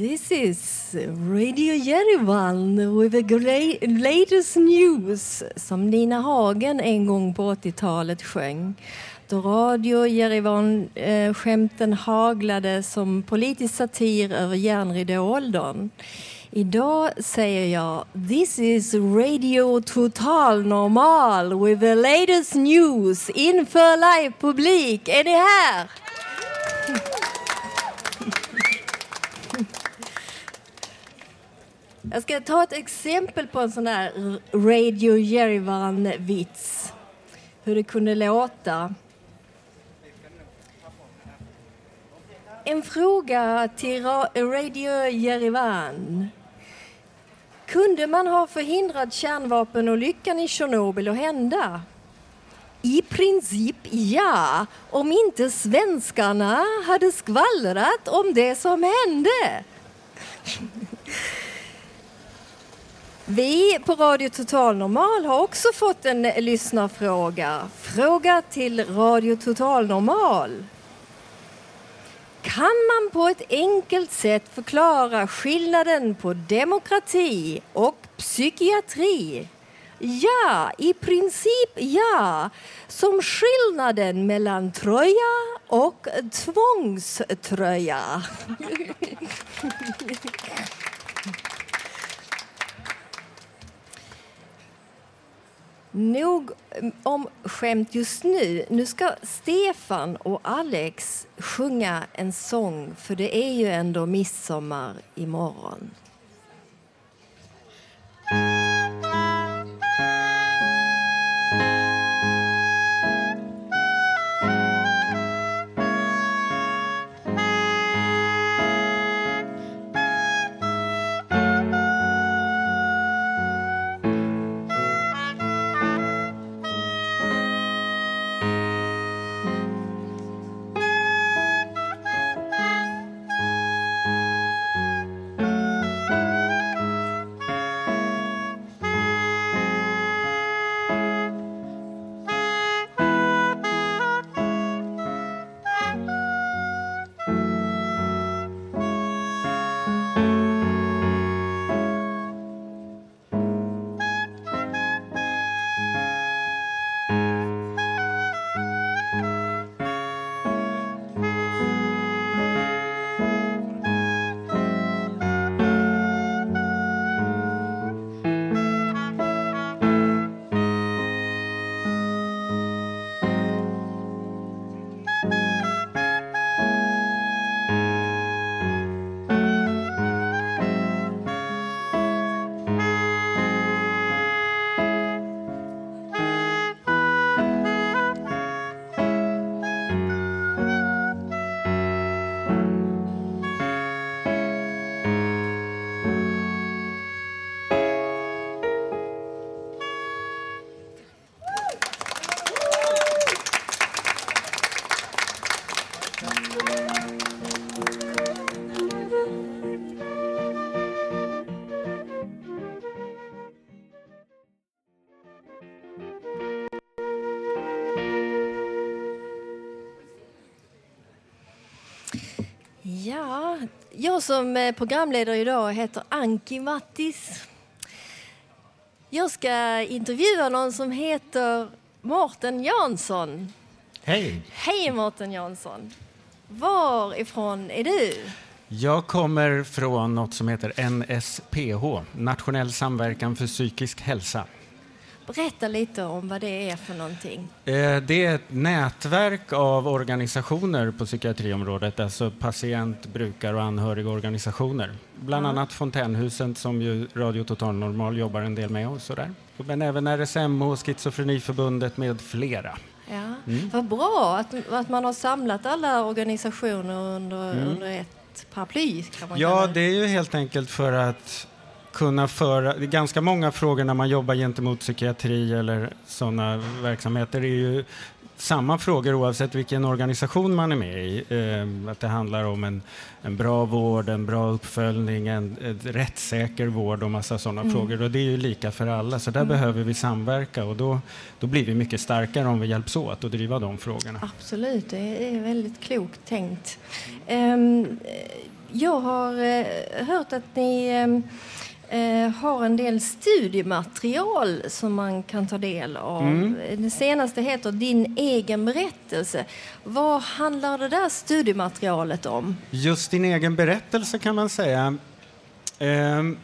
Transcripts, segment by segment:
This is Radio Yerevan with the latest news som Nina Hagen en gång på 80-talet sjöng. Då Radio Yerevan-skämten eh, haglade som politisk satir över järnridååldern. Idag säger jag This is Radio Total Normal with the latest news inför live-publik. Är ni här? Jag ska ta ett exempel på en sån där Radio Jerevan-vits. Hur det kunde låta. En fråga till Radio Jerevan. Kunde man ha förhindrat kärnvapenolyckan i Tjernobyl att hända? I princip ja, om inte svenskarna hade skvallrat om det som hände. Vi på Radio Total Normal har också fått en eh, lyssnarfråga. Fråga till Radio Total Normal. Kan man på ett enkelt sätt förklara skillnaden på demokrati och psykiatri? Ja, i princip ja. Som skillnaden mellan tröja och tvångströja. Nog om skämt just nu. Nu ska Stefan och Alex sjunga en sång för det är ju ändå midsommar imorgon. Ja, jag som är programledare idag heter Anki Mattis. Jag ska intervjua någon som heter Mårten Jansson. Hej! Hej Mårten Jansson! Varifrån är du? Jag kommer från något som heter NSPH, Nationell samverkan för psykisk hälsa. Berätta lite om vad det är för någonting. Eh, det är ett nätverk av organisationer på psykiatriområdet, alltså patient-, brukar och anhörigorganisationer. Bland Ja. annat Fontänhuset som ju Radio Total Normal jobbar en del med och sådär. Men även RSMH, Schizofreniförbundet med flera. Ja. Mm. Vad bra att, att man har samlat alla organisationer under, under ett paraply. Mm. Ja, det är ju helt enkelt för att kunna föra... Ganska många frågor när man jobbar gentemot psykiatri eller sådana verksamheter. Det är ju samma frågor oavsett vilken organisation man är med i. Eh, att det handlar om en, en bra vård, en bra uppföljning, en, en rättssäker vård och massa sådana Mm. frågor. Och det är ju lika för alla, så där behöver vi samverka och då, då blir vi mycket starkare om vi hjälps åt att driva de frågorna. Absolut, det är väldigt klokt tänkt. Ehm, jag har eh, hört att ni ehm, eh, har en del studiematerial som man kan ta del av. Mm. Det senaste heter Din egen berättelse. Vad handlar det där studiematerialet om? Just din egen berättelse kan man säga. Ehm,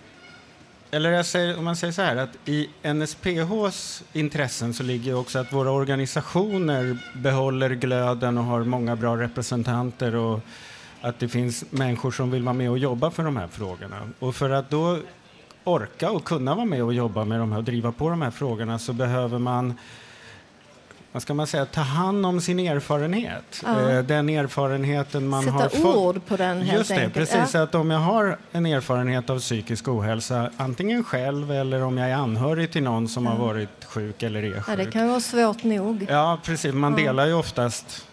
eller jag säger, om man säger så här att i NSPHs intressen så ligger också att våra organisationer behåller glöden och har många bra representanter och att det finns människor som vill vara med och jobba för de här frågorna. Och för att då orka och kunna vara med och jobba med de här och driva på de här frågorna så behöver man vad ska man säga, ta hand om sin erfarenhet. Ja. Eh, Den erfarenheten man har Sätta fått. ord på den helt Just det, enkelt. precis. Ja. Att om jag har en erfarenhet av psykisk ohälsa, antingen själv eller om jag är anhörig till någon som har varit sjuk eller är Ja, det sjuk. kan vara svårt nog. Ja, precis. Man Ja. delar ju oftast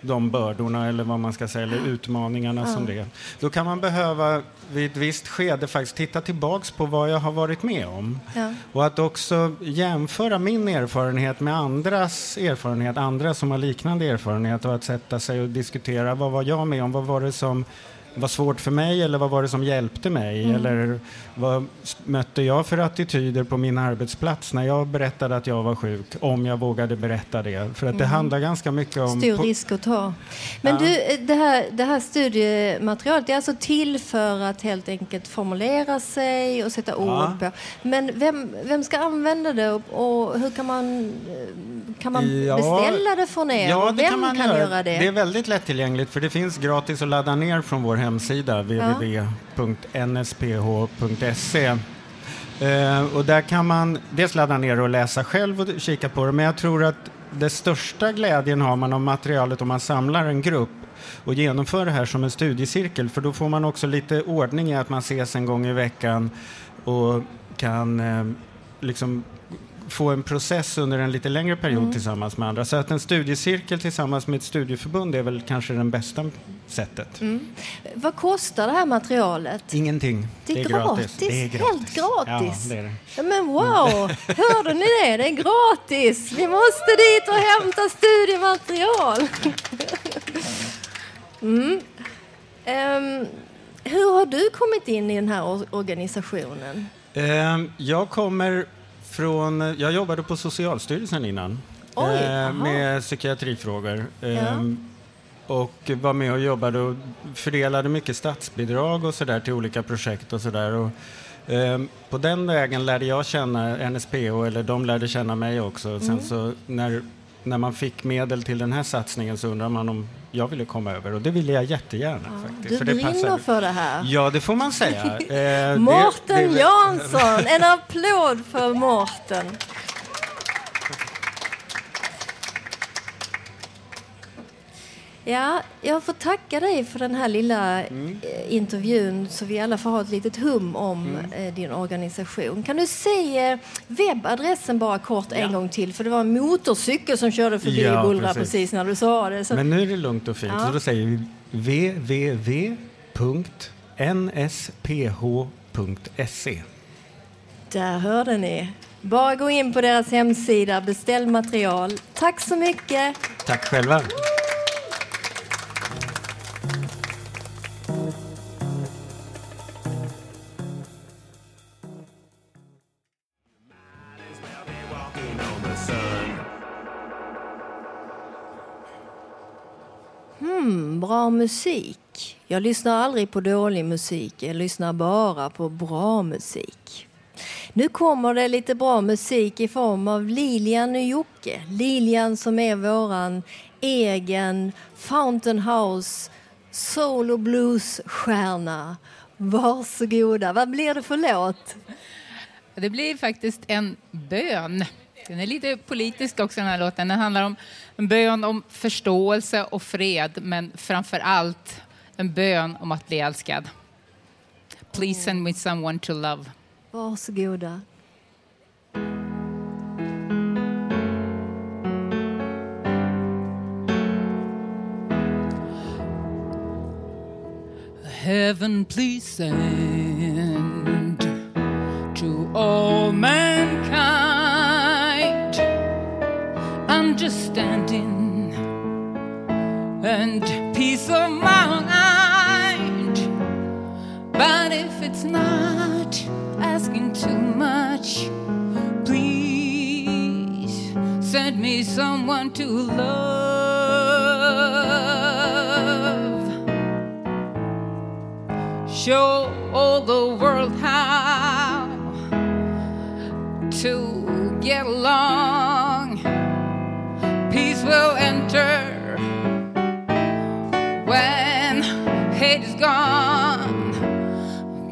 de bördorna eller vad man ska säga, eller utmaningarna som det är. Då kan man behöva vid ett visst skede faktiskt titta tillbaks på vad jag har varit med om. Ja. Och att också jämföra min erfarenhet med andras erfarenhet, andra som har liknande erfarenhet och att sätta sig och diskutera vad var jag med om, vad var det som var svårt för mig eller vad var det som hjälpte mig? Mm. Eller vad mötte jag för attityder på min arbetsplats när jag berättade att jag var sjuk? Om jag vågade berätta det. För att det handlar ganska mycket om... Mm. Stor risk att ta. Men Ja. du, eh, det här, det här studiematerialet är alltså till för att helt enkelt formulera sig och sätta Ja. ord på. Men vem, vem ska använda det och, och hur kan man, eh, kan man Ja. beställa det från er? Ja, det vem kan man kan göra. göra det? Det är väldigt lättillgängligt för det finns gratis att ladda ner från vår hemsida www.nsph.se. Eh, och där kan man dels ladda ner och läsa själv och kika på det, men jag tror att det största glädjen har man av materialet om man samlar en grupp och genomför det här som en studiecirkel, för då får man också lite ordning i att man ses en gång i veckan och kan eh, liksom få en process under en lite längre period Mm. tillsammans med andra. Så att en studiecirkel tillsammans med ett studieförbund är väl kanske det bästa sättet. Mm. Vad kostar det här materialet? Ingenting. Det är gratis. Det är Helt gratis. Ja, det är det. Ja, men wow! Hörde ni det? Det är gratis! Vi måste dit och hämta studiematerial. Mm. Ehm, hur har du kommit in i den här or- organisationen? Ehm, Jag kommer från... Jag jobbade på Socialstyrelsen innan. Oj, eh, med psykiatrifrågor. Ehm, Och var med och jobbade och fördelade mycket statsbidrag och sådär till olika projekt och sådär. Och, ehm, på den vägen lärde jag känna NSPO, eller de lärde känna mig också. Sen Mm. så när, när man fick medel till den här satsningen så undrar man om jag ville komma över och det ville jag jättegärna faktiskt. Du för det brinner passade. för det här. Ja, det får man säga. Eh, Mårten Jansson! En applåd för Mårten. Ja, jag får tacka dig för den här lilla Mm. eh, intervjun så vi alla får ha ett litet hum om Mm. eh, din organisation. Kan du säga webbadressen bara kort en Ja. gång till? För det var en motorcykel som körde förbi Ja, och bullrade precis. precis när du sa det. Så Men nu är det lugnt och fint. Ja. Så då säger vi www.nsph.se. Där hörde ni. Bara gå in på deras hemsida, beställ material. Tack så mycket! Tack själva. Bra musik. Jag lyssnar aldrig på dålig musik. Jag lyssnar bara på bra musik. Nu kommer det lite bra musik i form av Lilian och Jocke. Lilian som är våran egen Fountain House soul och blues-stjärna. Varsågoda. Vad blir det för låt? Det blir faktiskt en bön. Den är lite politisk också den här låten. Den handlar om en bön om förståelse och fred, men framför allt en bön om att bli älskad. Please send me someone to love. Varsågoda. Heaven, please send to all mankind understanding and peace of mind. But if it's not asking too much, please send me someone to love. Show all the world how to get along. Hate is gone.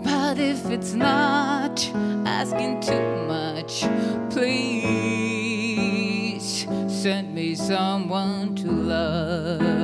But if it's not asking too much, please send me someone to love.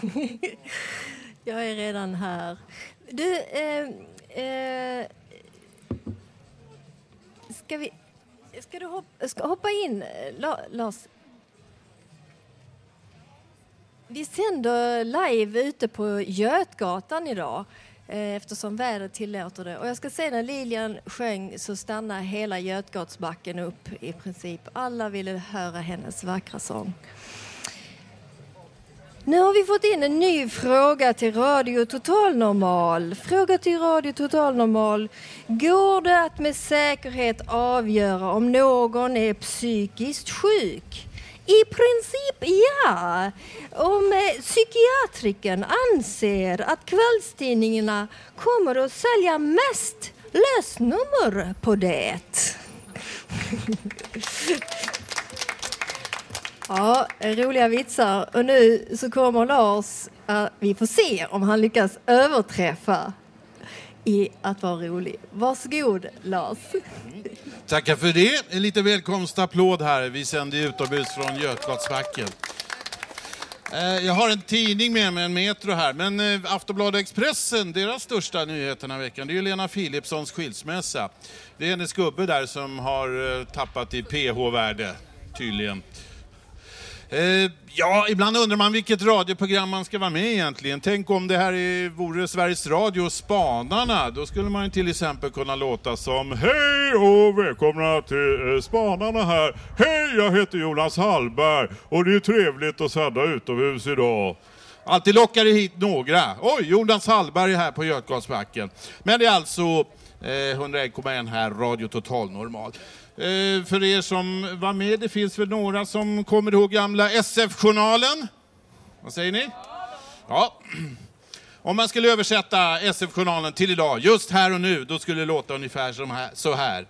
Jag är redan här. Du, eh, eh, ska vi... Ska du hoppa, ska hoppa in, eh, La, Lars? Vi sänder live ute på Götgatan idag eh, eftersom vädret tillåter det. Och jag ska säga när Lilian sjöng så stannade hela Götgatsbacken upp i princip. Alla ville höra hennes vackra sång. Nu har vi fått in en ny fråga till Radio Total Normal. Fråga till Radio Total Normal. Går det att med säkerhet avgöra om någon är psykiskt sjuk? I princip ja. Om eh, psykiatriken anser att kvällstidningarna kommer att sälja mest lösnummer på det. Ja, roliga vitsar. Och nu så kommer Lars, uh, vi får se om han lyckas överträffa i att vara rolig. Varsågod Lars. Tackar för det. En liten välkomstapplåd här. Vi sänder utomhus från Götgatsbacken. Eh, jag har en tidning med mig, en Metro här, men eh, Aftonbladet Expressen, deras största nyhet den här veckan, det är ju Lena Philipssons skilsmässa. Det är hennes gubbe där som har eh, tappat i PH-värde, tydligen. Eh, ja, ibland undrar man vilket radioprogram man ska vara med i egentligen. Tänk om det här vore Sveriges Radio Spanarna. Då skulle man till exempel kunna låta som Hej och välkomna till eh, Spanarna här. Hej, jag heter Jonas Hallberg och det är trevligt att sända utomhus idag. Alltid lockar det hit några. Oj, Jonas Hallberg är här på Götgatsbacken. Men det är alltså eh, 101,1 här, Radio Total Normal. Eh, för er som var med, det finns väl några som kommer ihåg gamla SF-journalen? Vad säger ni? Ja. Om man skulle översätta SF-journalen till idag, just här och nu, då skulle det låta ungefär här, så här.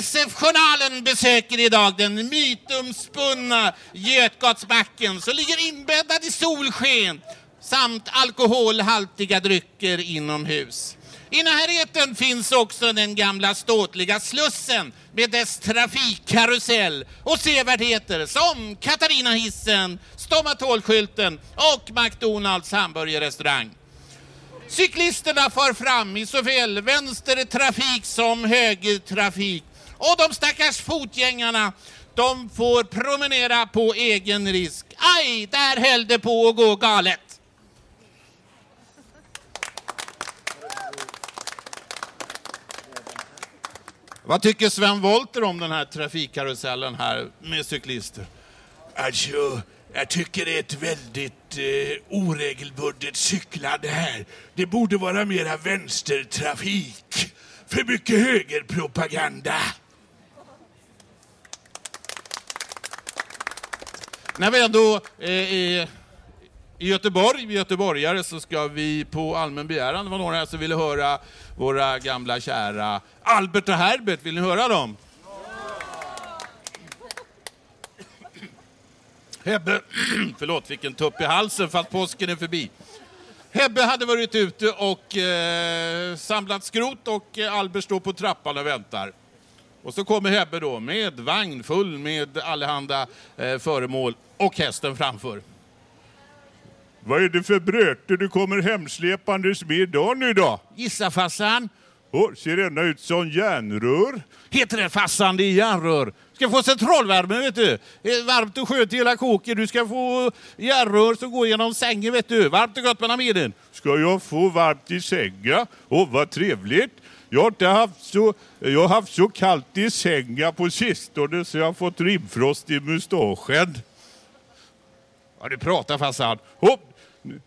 SF-journalen besöker idag den mytomspunna Götgatsbacken som ligger inbäddad i solsken samt alkoholhaltiga drycker inomhus. I närheten finns också den gamla ståtliga Slussen med dess trafikkarusell och sevärdheter som Katarina-hissen, Stomatolskylten och McDonalds hamburgerrestaurang. Cyklisterna far fram i såväl vänstertrafik som högertrafik och de stackars fotgängarna de får promenera på egen risk. Aj, där höll det på att gå galet. Vad tycker Sven Volter om den här trafikkarusellen här med cyklister? Alltså, jag tycker det är ett väldigt eh, oregelbundet cyklande här. Det borde vara mera vänstertrafik. För mycket högerpropaganda. När vi ändå eh, är i Göteborg, vi göteborgare, så ska vi på allmän begäran, det var några här som ville höra våra gamla kära Albert och Herbert, vill ni höra dem? Hebbe, förlåt, fick en tupp i halsen för att påsken är förbi. Hebbe hade varit ute och eh, samlat skrot och eh, Albert står på trappan och väntar. Och så kommer Hebbe då med vagn full med allehanda eh, föremål och hästen framför. Vad är det för bröte du kommer hemsläpandes med idag nu då? Gissa farsan. Oh, ser denna ut som järnrör? Heter det farsan, det är järnrör. Ska få centralvärme vet du. Varmt och skönt i hela kåken. Du ska få järnrör som går genom sängen vet du. Varmt och gott mellan benen. Ska jag få varmt i sängen? Åh, oh, vad trevligt. Jag har, inte haft så, jag har haft så kallt i sängen på sistone så jag har fått rimfrost i mustaschen. Ja, du pratar farsan. Oh,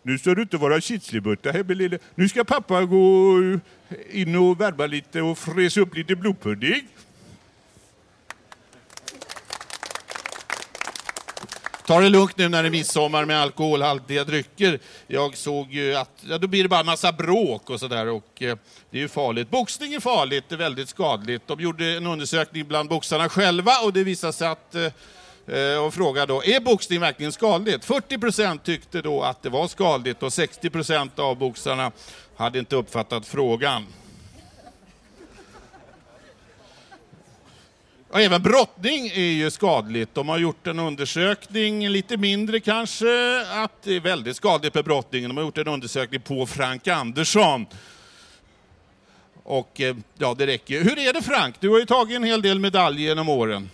nu ska du inte vara kitsligmutta Hebbe Nu ska pappa gå in och värma lite och fräsa upp lite blodpudding. Ta det lugnt nu när det är midsommar med alkoholhaltiga drycker. Jag såg ju att ja, då blir det bara en massa bråk och sådär och eh, det är ju farligt. Boxning är farligt, det är väldigt skadligt. De gjorde en undersökning bland boxarna själva och det visade sig att Eh, Eh, och frågade då, är boxning verkligen skadligt? 40 procent tyckte då att det var skadligt och 60 procent av boxarna hade inte uppfattat frågan. Och även brottning är ju skadligt. De har gjort en undersökning, lite mindre kanske, att det är väldigt skadligt med brottning. De har gjort en undersökning på Frank Andersson. Och eh, ja, det räcker. Hur är det Frank? Du har ju tagit en hel del medaljer genom åren.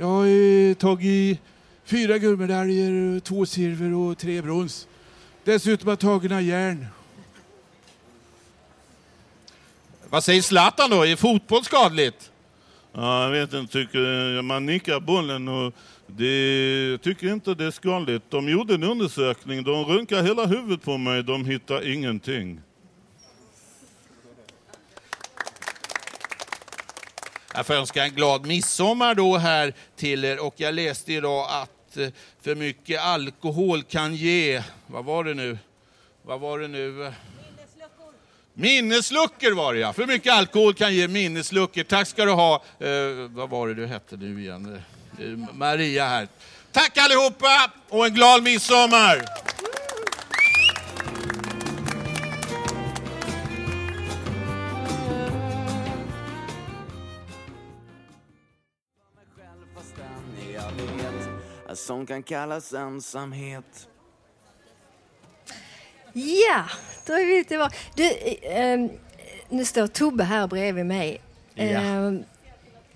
Jag har tagit fyra guldmedaljer, två silver och tre brons. Dessutom har jag tagit några järn. Vad säger Zlatan då? Är fotboll skadligt? Ja, jag vet inte, tycker man nickar bollen och det jag tycker inte det är skadligt. De gjorde en undersökning, de röntgade hela huvudet på mig, de hittade ingenting. Jag får önska en glad midsommar då här till er och jag läste idag att eh, för mycket alkohol kan ge, vad var det nu? Vad var det nu? Minnesluckor var det ja. För mycket alkohol kan ge minnesluckor. Tack ska du ha. Eh, vad var det du hette nu igen? Eh, Maria här. Tack allihopa och en glad midsommar! Som kan kallas ensamhet Ja, då är vi tillbaka. Du, eh, nu står Tobbe här bredvid mig. Ja. Eh,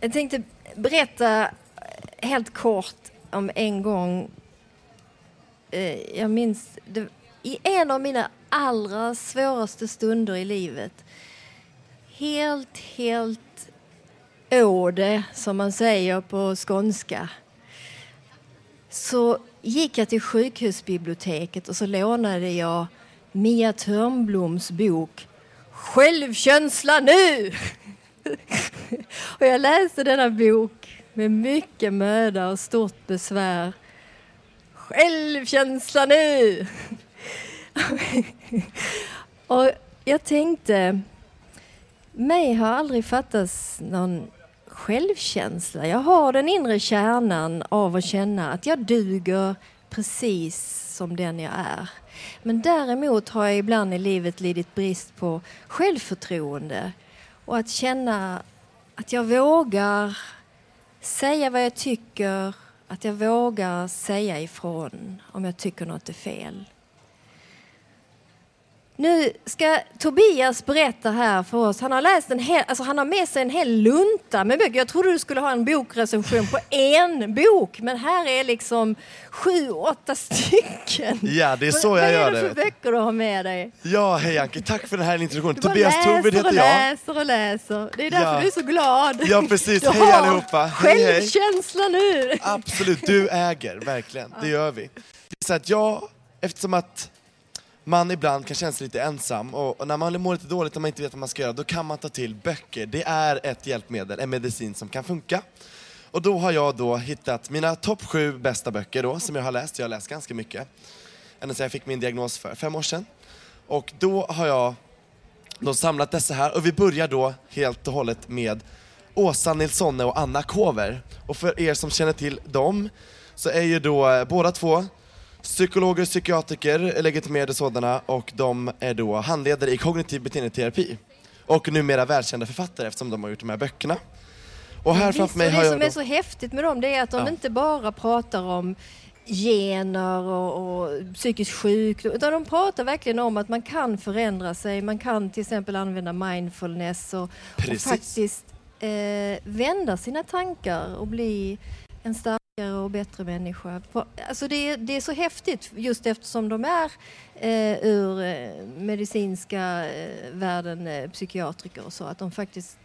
jag tänkte berätta helt kort om en gång. Eh, jag minns det, i en av mina allra svåraste stunder i livet. Helt, helt åde, som man säger på skånska så gick jag till sjukhusbiblioteket och så lånade jag Mia Törnbloms bok Självkänsla nu! och jag läste denna bok med mycket möda och stort besvär. Självkänsla nu! och jag tänkte, mig har aldrig fattats någon självkänsla. Jag har den inre kärnan av att känna att jag duger precis som den jag är. Men däremot har jag ibland i livet lidit brist på självförtroende och att känna att jag vågar säga vad jag tycker, att jag vågar säga ifrån om jag tycker något är fel. Nu ska Tobias berätta här för oss. Han har, läst en hel, alltså han har med sig en hel lunta med böcker. Jag trodde du skulle ha en bokrecension på en bok, men här är liksom sju, åtta stycken. Ja, det är så jag gör Vad är det. det för böcker du har med dig? Ja, hej Anki, tack för den här introduktionen. Du Tobias och heter jag. läser och läser. Det är därför Ja. du är så glad. Ja, precis. Du Hej allihopa. Hej, hej. Självkänsla nu. Absolut, du äger, verkligen. Det gör vi. Det är så att jag, eftersom att man ibland kan känna sig lite ensam och, och när man mår lite dåligt och man inte vet vad man ska göra, då kan man ta till böcker. Det är ett hjälpmedel, en medicin som kan funka. Och då har jag då hittat mina topp sju bästa böcker då, som jag har läst. Jag har läst ganska mycket. Ända sedan jag fick min diagnos för fem år sedan. Och då har jag då samlat dessa här och vi börjar då helt och hållet med Åsa Nilssonne och Anna Kover. Och för er som känner till dem så är ju då båda två psykologer, psykiatriker, legitimerade sådana och de är då handledare i kognitiv beteendeterapi. Och numera världskända författare eftersom de har gjort de här böckerna. Och här framför mig har det jag som då... är så häftigt med dem det är att de Ja. inte bara pratar om gener och, och psykisk sjukdom utan de pratar verkligen om att man kan förändra sig. Man kan till exempel använda mindfulness och, och faktiskt eh, vända sina tankar och bli en starkare och bättre människa. Alltså det, är- det är så häftigt just eftersom de är eh, ur eh, medicinska eh, världen, eh, psykiatriker och så, att de faktiskt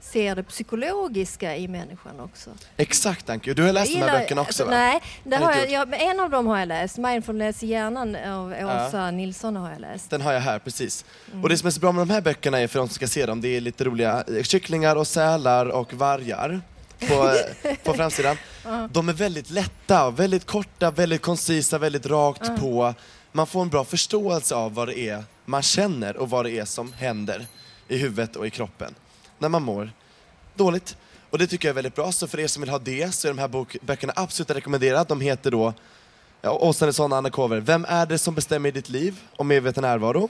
ser det psykologiska i människan också. Exakt Anki, du har läst de här gillar- böckerna också va? Nej, det Har jag, en av dem har jag läst. Mindfulness i hjärnan av Åsa Nilsson har jag läst. Den har jag här, precis. Mm. Och det som är så bra med de här böckerna är för de som ska se dem, det är lite roliga kycklingar och sälar och vargar på, på framsidan. De är väldigt lätta, väldigt korta, väldigt koncisa, väldigt rakt på. Man får en bra förståelse av vad det är man känner och vad det är som händer i huvudet och i kroppen när man mår dåligt. Och det tycker jag är väldigt bra, så för er som vill ha det så är de här bok- böckerna absolut rekommenderade. De heter då ja, Åsa Nilsson och Anna Kover. Vem är det som bestämmer i ditt liv och medveten närvaro?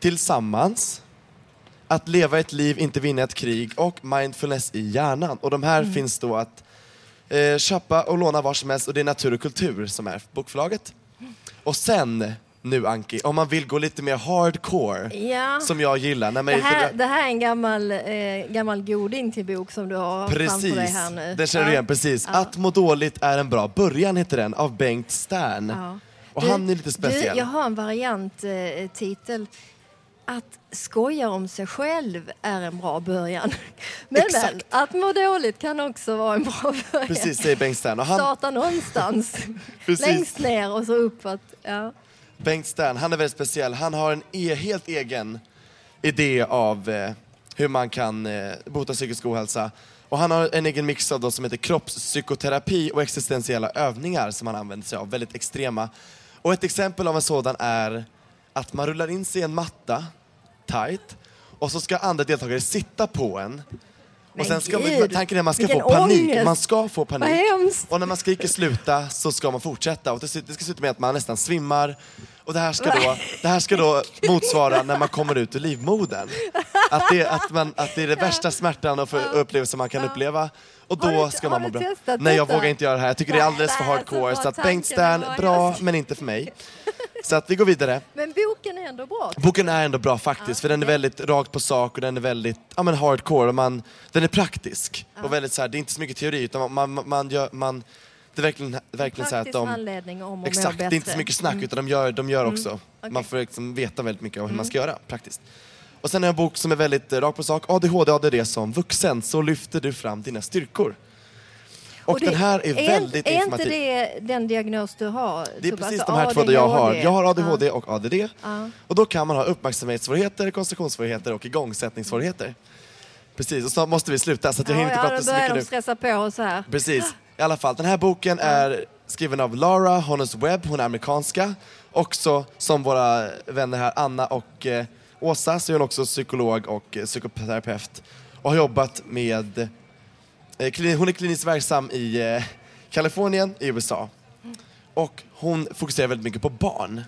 Tillsammans. Att leva ett liv, inte vinna ett krig och mindfulness i hjärnan. Och de här Mm. finns då att eh, köpa och låna var som helst och det är Natur och kultur som är bokförlaget. Och sen, nu Anki, om man vill gå lite mer hardcore, Ja. som jag gillar. När man Det här, det här är en gammal, eh, gammal goding till bok som du har framför dig Precis, här nu. den känner du Ja. igen. Precis. Ja. Att må dåligt är en bra början heter den, av Bengt Stern. Och Du- han är lite speciell. Du, jag har en varianttitel. Eh, titel. Att skoja om sig själv är en bra början. Men, men att må dåligt kan också vara en bra början. Precis, säger Bengt Stern. Och han, Starta någonstans. Längst ner och så uppåt. Ja. Bengt Stern, han är väldigt speciell. Han har en e helt egen idé av eh, hur man kan eh, bota psykisk ohälsa. Och han har en egen mix av då som heter kroppspsykoterapi och existentiella övningar som han använder sig av, väldigt extrema. Och ett exempel av en sådan är att man rullar in sig i en matta, tight, och så ska andra deltagare sitta på en. Men Och sen ska man, tanken är att man ska vilken få panik. ångest. Man ska få panik. Och när man skriker sluta så ska man fortsätta. Och det, ska sluta med att man nästan svimmar. Och det här ska då, det här ska då motsvara när man kommer ut ur livmodern. Att det, att man, att det är det värsta smärtan och upplevelsen man kan uppleva. Och då ska man må bra. testat Nej, jag vågar inte göra det här. Jag tycker det är alldeles för Nej, hardcore. alltså, Så att Bengt Stern, bra, men inte för mig. Så att vi går vidare. Men boken är ändå bra. Boken är ändå bra faktiskt, för den är väldigt rakt på sak och den är väldigt ja, men hardcore. Och man, den är praktisk. Och väldigt så här, det är inte så mycket teori, utan man, man, man, gör, man det är verkligen, verkligen så att de... handledning om må Exakt, det är inte så mycket snack Mm. utan de gör, de gör Mm. också. Okej. Man får liksom veta väldigt mycket om hur man Mm. ska göra praktiskt. Och sen har jag en bok som är väldigt eh, rakt på sak. ADHD, ADD som vuxen, så lyfter du fram dina styrkor. Och, det- den här är, väldigt Är informativ. inte det den diagnos du har? Det är precis Alltså de här två där jag har. ADHD. Jag har ADHD och ADD. Ja. Och då kan man ha uppmärksamhetssvårigheter, koncentrationssvårigheter och igångsättningssvårigheter. Precis, och så måste vi sluta så att jag hinner inte ja, prata så mycket de nu. stressa på och så här. Precis. I alla fall, den här boken är skriven av Laura Honus Webb, hon är amerikanska. Också som våra vänner här, Anna och eh, Åsa, så är hon också psykolog och eh, psykoterapeut. Och har jobbat med, hon är kliniskt verksam i eh, Kalifornien i USA. Och hon fokuserar väldigt mycket på barn.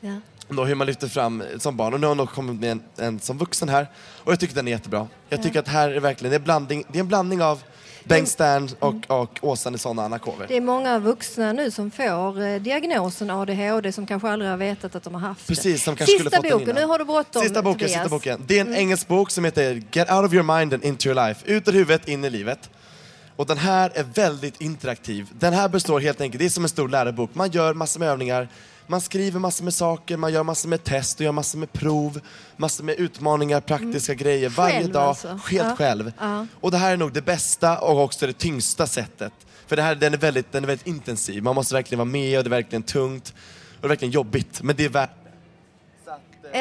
Ja. Då hur man lyfter fram eh, som barn. Och nu har hon kommit med en, en som vuxen här. Och jag tycker den är jättebra. Jag tycker att här är verkligen, det är, blandning, det är en blandning av Bengt Stern och, och Åsa Nilsson och Anna Kåver. Det är många vuxna nu som får eh, diagnosen ADHD som kanske aldrig har vetat att de har haft Precis, som kanske Sista skulle fått boken, nu har du bråttom Sista boken, Tobias. sista boken. Det är en engelsk bok som heter Get out of your mind and into your life. Ut ur huvudet, in i livet. Och den här är väldigt interaktiv. Den här består helt enkelt, det är som en stor lärobok. Man gör massor med övningar, man skriver massor med saker, man gör massor med test och gör massor med prov, massor med utmaningar, praktiska grejer varje Själv dag, alltså? helt Ja. själv. Ja. Och det här är nog det bästa och också det tyngsta sättet. För det här, den, är väldigt, den är väldigt intensiv, man måste verkligen vara med och det är verkligen tungt. Och det är verkligen jobbigt, men det är värt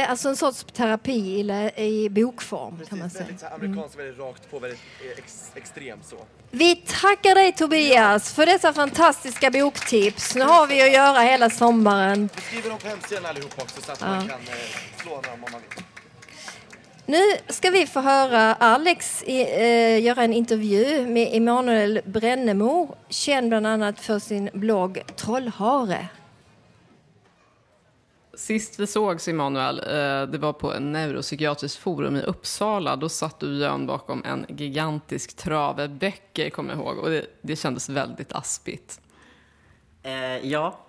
Alltså en sorts terapi i, i bokform kan man säga. Mm. amerikanskt, väldigt rakt på, väldigt ex, extremt så. Vi tackar dig Tobias för dessa fantastiska boktips. Nu har vi att göra hela sommaren. Vi skriver dem på hemsidan allihop också så att Ja. man kan eh, slå dem om man vill. Nu ska vi få höra Alex i, eh, göra en intervju med Emanuel Brännemo, känd bland annat för sin blogg Trollhare. Sist vi sågs, Emanuel, eh, det var på en neuropsykiatrisk forum i Uppsala. Då satt du Jön bakom en gigantisk trave böcker, kommer jag ihåg. Och det, det kändes väldigt aspigt. Eh, ja,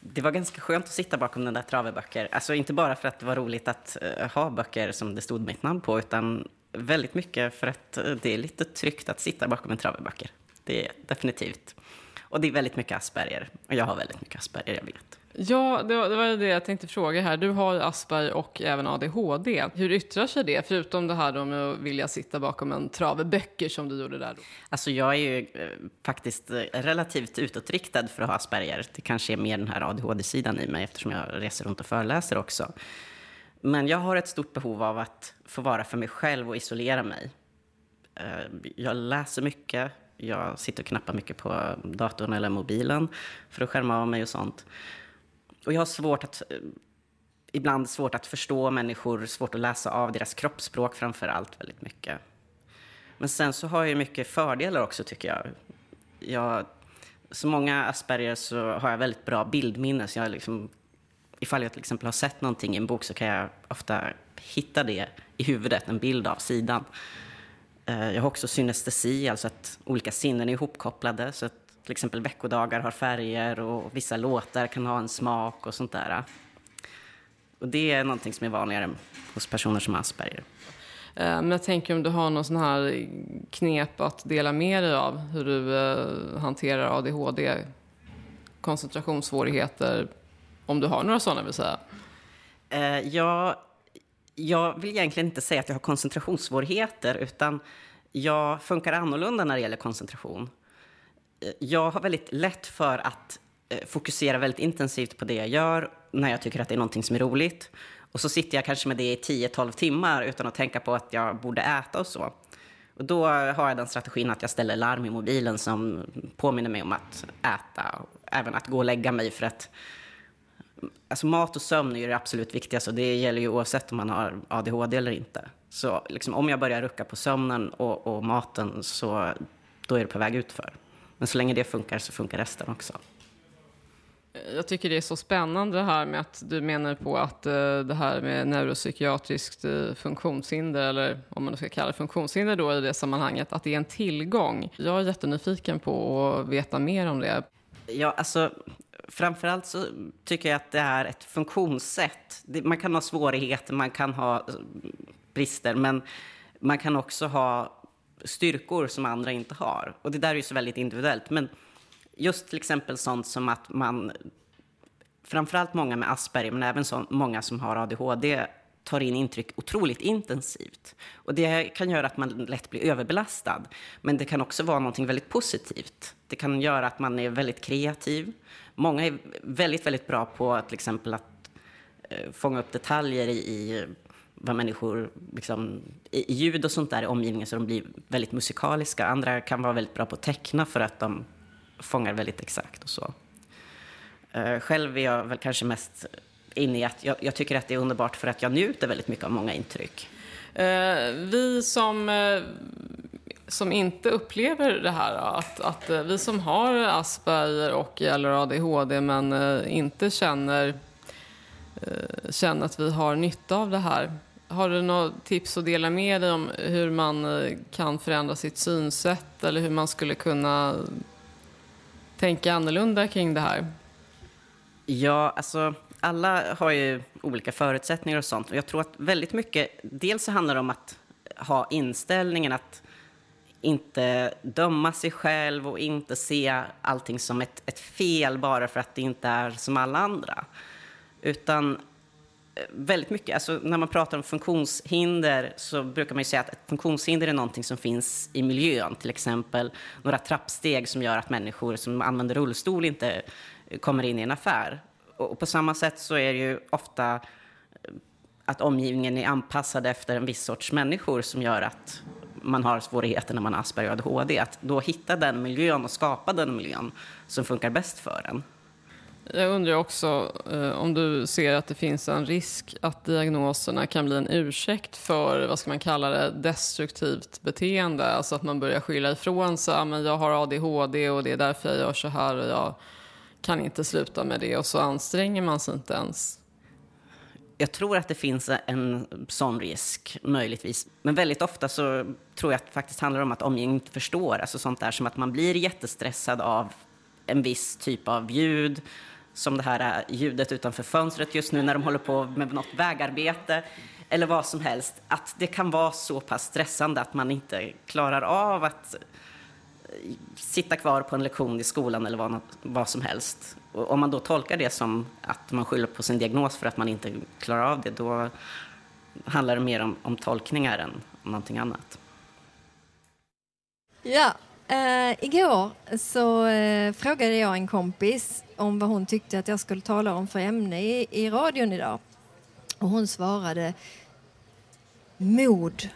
det var ganska skönt att sitta bakom den där trave böcker. Alltså inte bara för att det var roligt att eh, ha böcker som det stod mitt namn på, utan väldigt mycket för att eh, det är lite tryggt att sitta bakom en trave böcker. Det är definitivt. Och det är väldigt mycket Asperger. Och jag har väldigt mycket Asperger, jag vet. Ja, det var, det var ju det jag tänkte fråga här. Du har ju Asperger och även ADHD. Hur yttrar sig det? Förutom det här med att vilja sitta bakom en trave böcker som du gjorde där då. Alltså jag är ju eh, faktiskt eh, relativt utåtriktad för att ha Asperger. Det kanske är mer den här ADHD-sidan i mig eftersom jag reser runt och föreläser också. Men jag har ett stort behov av att få vara för mig själv och isolera mig. Eh, jag läser mycket, jag sitter och knappar mycket på datorn eller mobilen för att skärma av mig och sånt. Och jag har svårt att, eh, ibland svårt att förstå människor, svårt att läsa av deras kroppsspråk framför allt väldigt mycket. Men sen så har jag mycket fördelar också tycker jag. jag som många Asperger så har jag väldigt bra bildminne så jag liksom ifall jag till exempel har sett någonting i en bok så kan jag ofta hitta det i huvudet, en bild av sidan. Eh, jag har också synestesi, alltså att olika sinnen är ihopkopplade. Så att till exempel veckodagar har färger och vissa låtar kan ha en smak och sånt där. Och det är någonting som är vanligare hos personer som har Asperger. Eh, Men jag tänker om du har någon sån här knep att dela med dig av hur du eh, hanterar ADHD, koncentrationssvårigheter, om du har några sådana vill säga. Eh, jag, jag vill egentligen inte säga att jag har koncentrationssvårigheter, utan jag funkar annorlunda när det gäller koncentration. Jag har väldigt lätt för att eh, fokusera väldigt intensivt på det jag gör när jag tycker att det är någonting som är roligt. Och så sitter jag kanske med det i 10-12 timmar utan att tänka på att jag borde äta och så. Och då har jag den strategin att jag ställer larm i mobilen som påminner mig om att äta och även att gå och lägga mig för att Alltså mat och sömn är ju det absolut viktigaste och det gäller ju oavsett om man har ADHD eller inte. Så liksom, om jag börjar rucka på sömnen och, och maten så då är det på väg utför. Men så länge det funkar så funkar resten också. Jag tycker det är så spännande det här med att du menar på att eh, det här med neuropsykiatriskt eh, funktionshinder, eller om man ska kalla det funktionshinder då i det sammanhanget, att det är en tillgång. Jag är jättenyfiken på att veta mer om det. Ja, alltså framförallt så tycker jag att det är ett funktionssätt. Man kan ha svårigheter, man kan ha eh, brister, men man kan också ha styrkor som andra inte har. Och det där är ju så väldigt individuellt. Men just till exempel sånt som att man, framförallt många med Asperger, men även så många som har ADHD, tar in intryck otroligt intensivt. Och det kan göra att man lätt blir överbelastad. Men det kan också vara någonting väldigt positivt. Det kan göra att man är väldigt kreativ. Många är väldigt, väldigt bra på till exempel att eh, fånga upp detaljer i, i vad människor, liksom, i, ljud och sånt där i omgivningen så de blir väldigt musikaliska. Andra kan vara väldigt bra på att teckna för att de fångar väldigt exakt och så. Eh, själv är jag väl kanske mest inne i att jag, jag tycker att det är underbart för att jag njuter väldigt mycket av många intryck. Eh, vi som, eh, som inte upplever det här, då, att, att vi som har Asperger och eller ADHD men inte känner, känner att vi har nytta av det här. Har du några tips att dela med dig om hur man eh, kan förändra sitt synsätt eller hur man skulle kunna tänka annorlunda kring det här? Ja, alltså alla har ju olika förutsättningar och sånt. Och jag tror att väldigt mycket, dels så handlar det om att ha inställningen att inte döma sig själv och inte se allting som ett, ett fel bara för att det inte är som alla andra. Utan väldigt mycket, alltså när man pratar om funktionshinder så brukar man ju säga att ett funktionshinder är någonting som finns i miljön. Till exempel några trappsteg som gör att människor som använder rullstol inte kommer in i en affär. Och på samma sätt så är det ju ofta att omgivningen är anpassad efter en viss sorts människor som gör att man har svårigheter när man har Asperger och ADHD. Att då hitta den miljön och skapa den miljön som funkar bäst för en. Jag undrar också eh, om du ser att det finns en risk att diagnoserna kan bli en ursäkt för, vad ska man kalla det, destruktivt beteende. Alltså att man börjar skylla ifrån sig, men jag har ADHD och det är därför jag gör så här och jag kan inte sluta med det och så anstränger man sig inte ens. Jag tror att det finns en sån risk, möjligtvis. Men väldigt ofta så tror jag att det faktiskt handlar om att omgivningen inte förstår. Alltså sånt där som att man blir jättestressad av en viss typ av ljud. Som det här ljudet utanför fönstret just nu när de håller på med något vägarbete. Eller vad som helst. Att det kan vara så pass stressande att man inte klarar av att eh, sitta kvar på en lektion i skolan eller vad, vad som helst. Och om man då tolkar det som att man skyller på sin diagnos för att man inte klarar av det, då handlar det mer om, om tolkningar än om någonting annat. Ja, Uh, igår så uh, frågade jag en kompis om vad hon tyckte att jag skulle tala om för ämne i, i radion idag. Och hon svarade mod.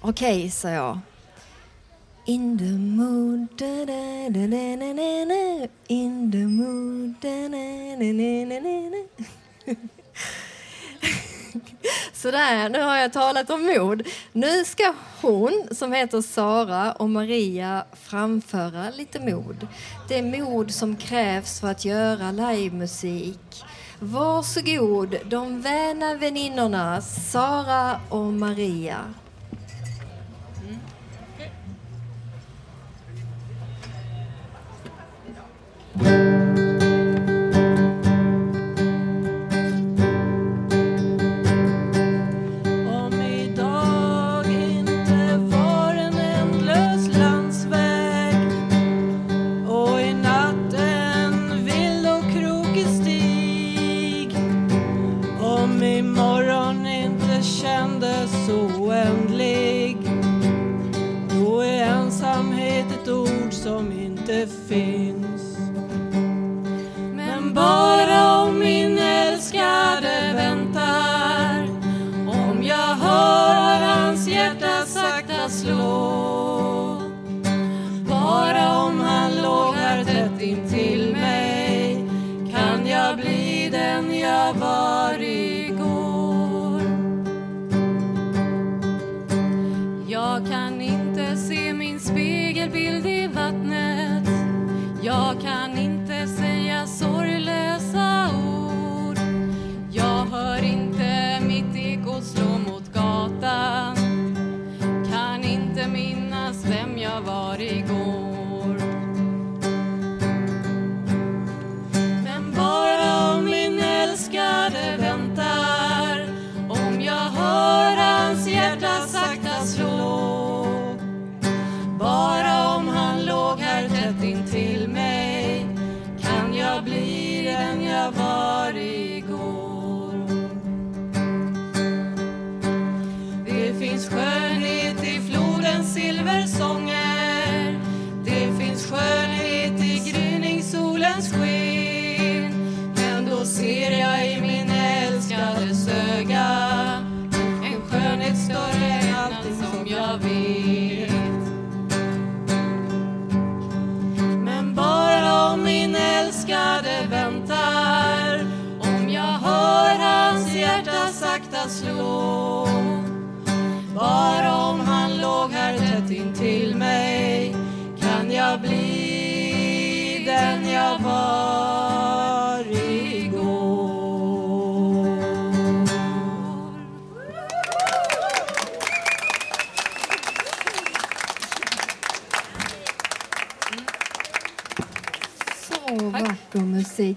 Okej, okay, sa jag. In the mood, da, da, da, da, na, na, na. In the mood, da, na, na, na, na, na. Sådär, nu har jag talat om mod. Nu ska hon, som heter Sara och Maria, framföra lite mod. Det är mod som krävs för att göra livemusik. Varsågod, de väna väninnorna Sara och Maria. Mm, om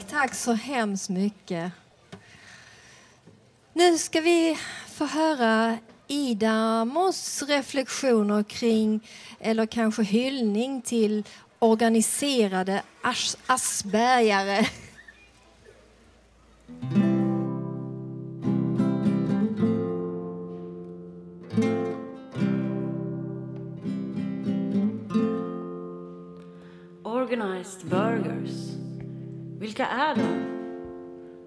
Fredrik, Tack så hemskt mycket. Nu ska vi få höra Ida Moss reflektioner kring, eller kanske hyllning till organiserade as- aspergare. Organized Burgers. Vilka är de?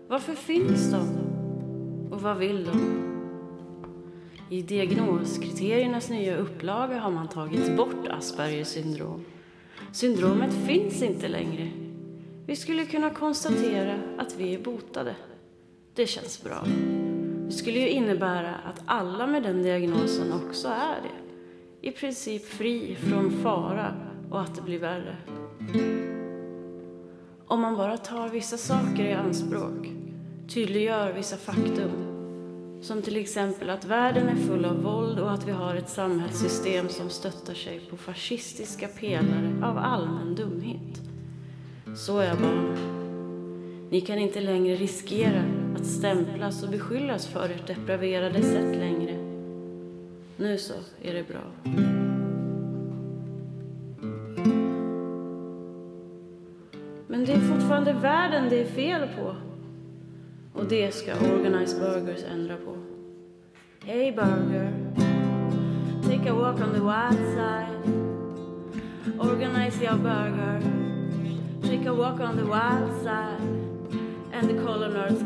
Varför finns de? Och vad vill de? I diagnoskriteriernas nya upplaga har man tagit bort Aspergers syndrom. Syndromet finns inte längre. Vi skulle kunna konstatera att vi är botade. Det känns bra. Det skulle ju innebära att alla med den diagnosen också är det. I princip fri från fara och att det blir värre. Om man bara tar vissa saker i anspråk, tydliggör vissa faktum, som till exempel att världen är full av våld och att vi har ett samhällssystem som stöttar sig på fascistiska pelare av allmän dumhet. Så är barn. Ni kan inte längre riskera att stämplas och beskyllas för ert depraverade sätt längre. Nu så är det bra. Fortfarande världen det är fel på. Och det ska Organized Burgers ändra på. Hey burger, take a walk on the wild side. Organize your burger, take a walk on the wild side. And the colonels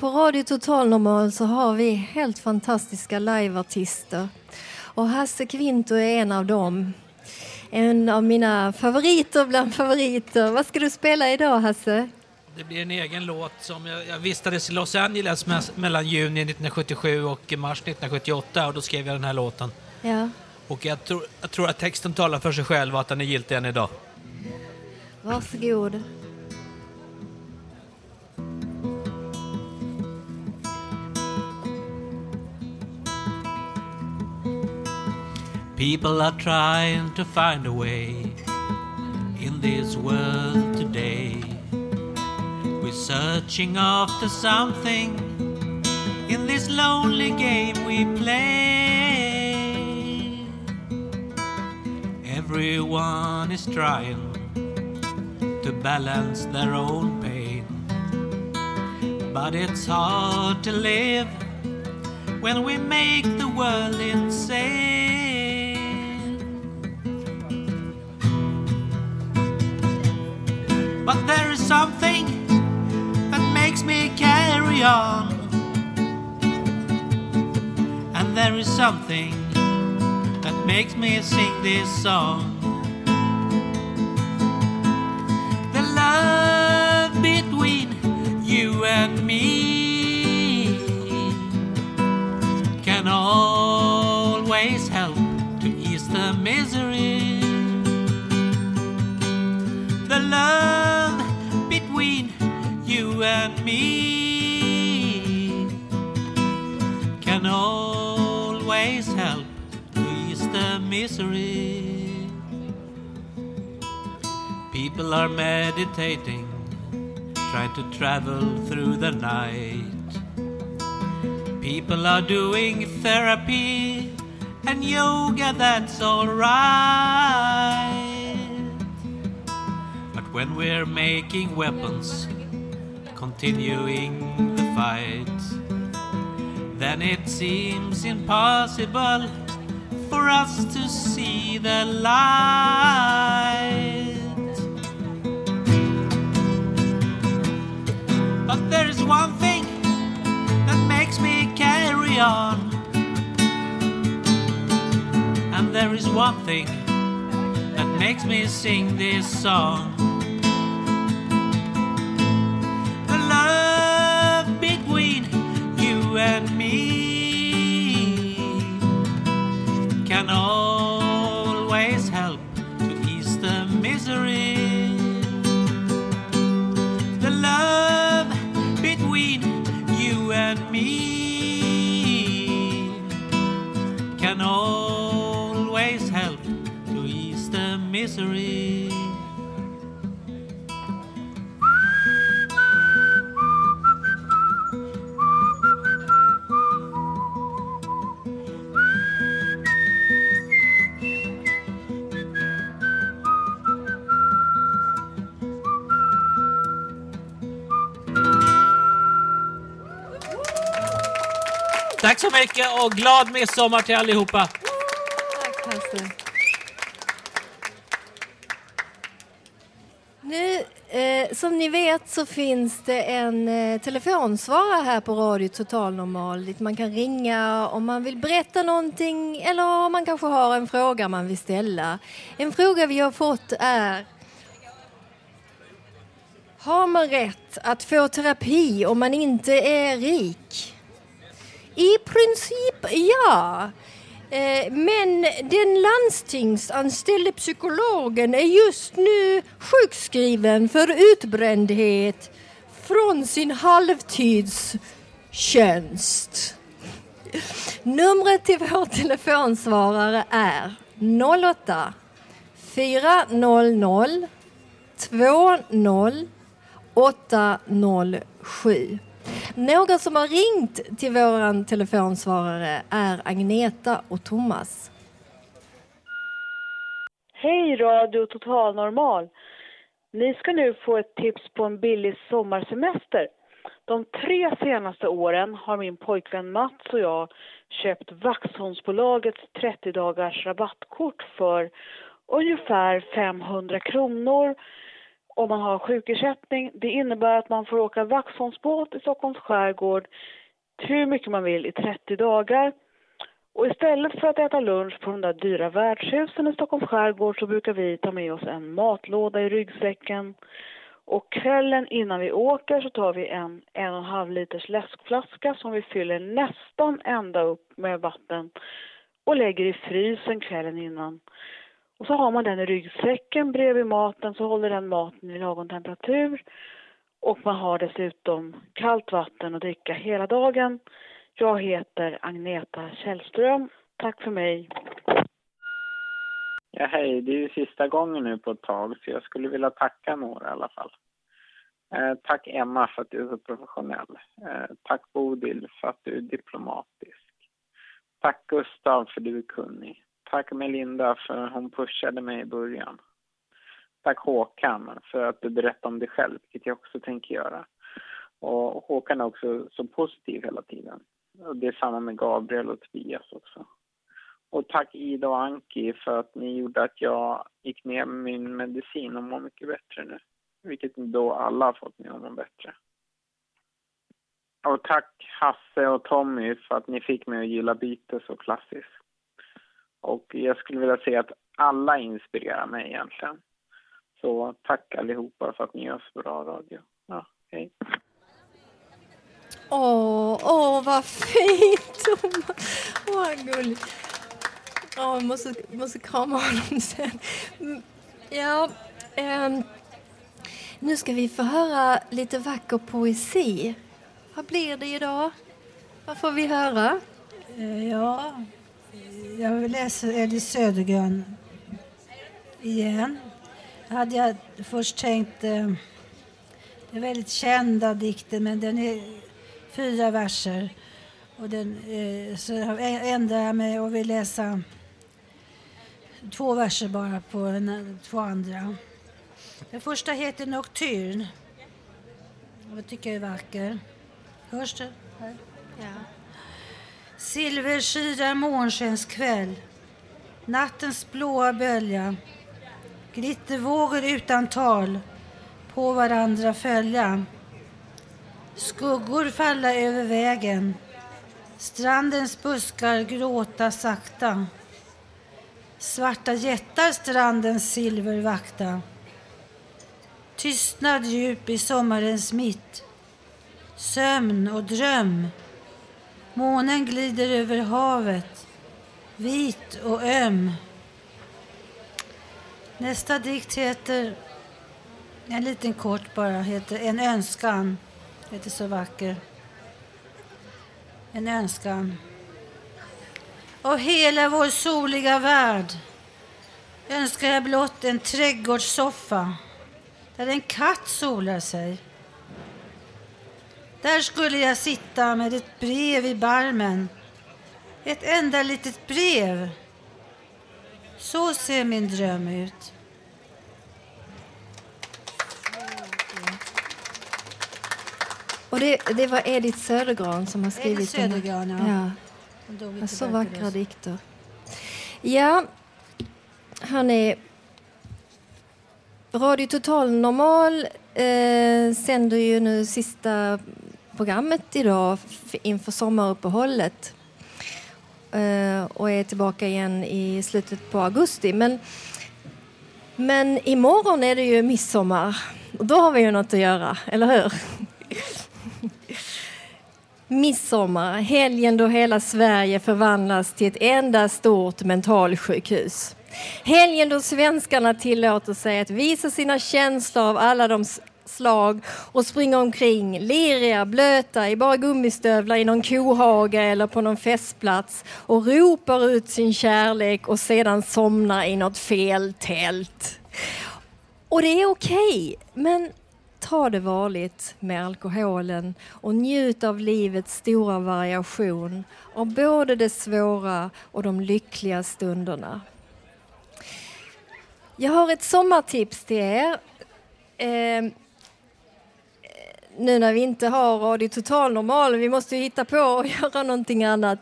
på Radio Total Normal så har vi helt fantastiska liveartister. Och Hasse Kvinto är en av dem. En av mina favoriter bland favoriter. Vad ska du spela idag, Hasse? Det blir en egen låt som jag, jag vistades i Los Angeles me- mellan juni 1977 och mars 1978 och då skrev jag den här låten. Ja. Och jag tror, jag tror att texten talar för sig själv och att den är giltig än idag. Varsågod. People are trying to find a way in this world today. We're searching after something in this lonely game we play. Everyone is trying to balance their own pain, but it's hard to live when we make the world insane. There is something that makes me carry on. And there is something that makes me sing this song. Misery. People are meditating, trying to travel through the night. People are doing therapy and yoga, that's alright. But when we're making weapons, continuing the fight, then it seems impossible for us to see the light. But there is one thing that makes me carry on. And there is one thing that makes me sing this song. Mycket och glad midsommar till allihopa! Tack, Hasse. Nu, eh, som ni vet så finns det en eh, telefonsvarare här på Radio Total Normal dit man kan ringa om man vill berätta någonting eller om man kanske har en fråga man vill ställa. En fråga vi har fått är Har man rätt att få terapi om man inte är rik? I princip ja. Eh, men den landstingsanställde psykologen är just nu sjukskriven för utbrändhet från sin halvtidstjänst. Numret till vår telefonsvarare är 08 400 20 807. Några som har ringt till vår telefonsvarare är Agneta och Thomas. Hej Radio Total Normal. Ni ska nu få ett tips på en billig sommarsemester. De tre senaste åren har min pojkvän Mats och jag köpt Vaxholmsbolagets 30 dagars rabattkort för ungefär 500 kronor om man har sjukersättning. Det innebär att man får åka Vaxholmsbåt i Stockholms skärgård hur mycket man vill i 30 dagar. Och istället för att äta lunch på de där dyra värdshusen i Stockholms skärgård så brukar vi ta med oss en matlåda i ryggsäcken. Och kvällen innan vi åker så tar vi en en och en halv liters läskflaska som vi fyller nästan ända upp med vatten och lägger i frysen kvällen innan. Och så har man den i ryggsäcken bredvid maten så håller den maten i lagom temperatur. Och man har dessutom kallt vatten att dricka hela dagen. Jag heter Agneta Källström. Tack för mig. Ja, hej. Det är ju sista gången nu på ett tag så jag skulle vilja tacka några i alla fall. Eh, tack Emma för att du är så professionell. Eh, tack Bodil för att du är diplomatisk. Tack Gustav för att du är kunnig. Tack Melinda för att hon pushade mig i början. Tack Håkan för att du berättade om dig själv, vilket jag också tänker göra. Och Håkan är också så positiv hela tiden. Och det är samma med Gabriel och Tobias också. Och tack Ida och Anki för att ni gjorde att jag gick ner med min medicin och mår mycket bättre nu. Vilket då alla har fått mig att må bättre. Och tack Hasse och Tommy för att ni fick mig att gilla bytes och klassiskt. Och jag skulle vilja säga att alla inspirerar mig egentligen. Så tack allihopa för att ni gör så bra radio. Ja, hej. Åh, åh vad fint! Åh, vad gulligt. Åh, jag måste, måste krama honom sen. Ja, ehm, nu ska vi få höra lite vacker poesi. Vad blir det idag? Vad får vi höra? Eh, Ja, jag läser Elis Södergren igen. hade jag först tänkt... Eh, det är väldigt kända dikter, men den är fyra verser. Och den, eh, så ändrar jag mig och vill läsa två verser bara på den, två andra. Den första heter Nocturne. Jag tycker jag är vacker. Hörs det? Här. Ja. Silverskira månskenskväll. Nattens blåa bölja. Glittervågor utan tal på varandra följa. Skuggor falla över vägen. Strandens buskar gråta sakta. Svarta jättar strandens silver vakta. Tystnad djup i sommarens mitt. Sömn och dröm. Månen glider över havet. Vit och öm. Nästa dikt heter, en liten kort bara, heter En önskan. Heter så vacker. En önskan. Av hela vår soliga värld önskar jag blott en trädgårdssoffa där en katt solar sig. Där skulle jag sitta med ett brev i barmen. Ett enda litet brev. Så ser min dröm ut. Och det, det var Edith Södergran som har skrivit Edith den ja. ja. Ja, så vackra dikter. Ja, hörni. Radio Total Normal eh, sänder ju nu sista programmet idag inför sommaruppehållet. Eh, och är tillbaka igen i slutet på augusti. Men, men imorgon är det ju midsommar. Och då har vi ju något att göra, eller hur? Midsommar, helgen då hela Sverige förvandlas till ett enda stort mentalsjukhus. Helgen då svenskarna tillåter sig att visa sina känslor av alla de slag och springa omkring leriga, blöta, i bara gummistövlar i någon kohage eller på någon festplats och ropar ut sin kärlek och sedan somnar i något fel tält. Och det är okej, men ta det varligt med alkoholen och njut av livets stora variation av både det svåra och de lyckliga stunderna. Jag har ett sommartips till er. Eh, nu när vi inte har Radio Total Normal, vi måste ju hitta på och göra någonting annat.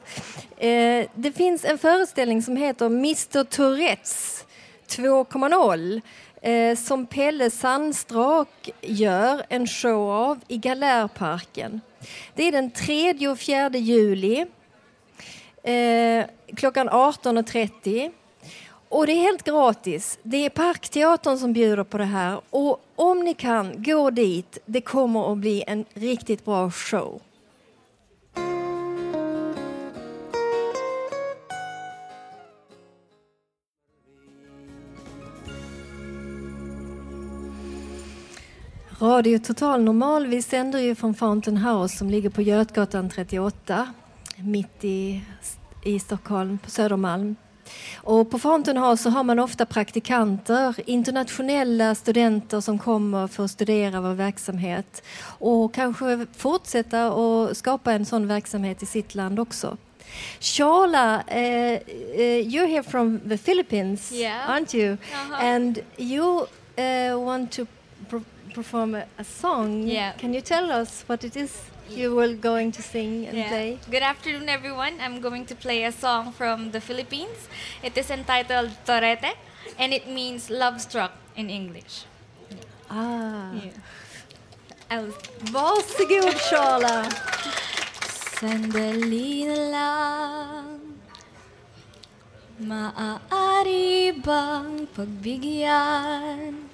Eh, det finns en föreställning som heter Mr Tourettes 2.0 eh, som Pelle Sandstrak gör en show av i Galärparken. Det är den 3 och 4 juli eh, klockan 18.30. Och det är helt gratis. Det är Parkteatern som bjuder på det här. Och om ni kan, gå dit. Det kommer att bli en riktigt bra show. Radio Total Normal, vi sänder ju från Fountain House som ligger på Götgatan 38 mitt i, i Stockholm, på Södermalm. Och på Fountain House så har man ofta praktikanter, internationella studenter som kommer för att studera vår verksamhet och kanske fortsätta och skapa en sån verksamhet i sitt land också. Shala, uh, uh, you're here from the Philippines, Yeah. aren't you? Uh-huh. And you uh, want to per- perform a, a song. Yeah. Can you tell us what it is you were going to sing and Yeah. play? Good afternoon, everyone. I'm going to play a song from the Philippines. It is entitled Torete, and it means love struck in English. Ah. I'll... Varsågod, Shala. Sandali na lang Maaari bang pagbigyan?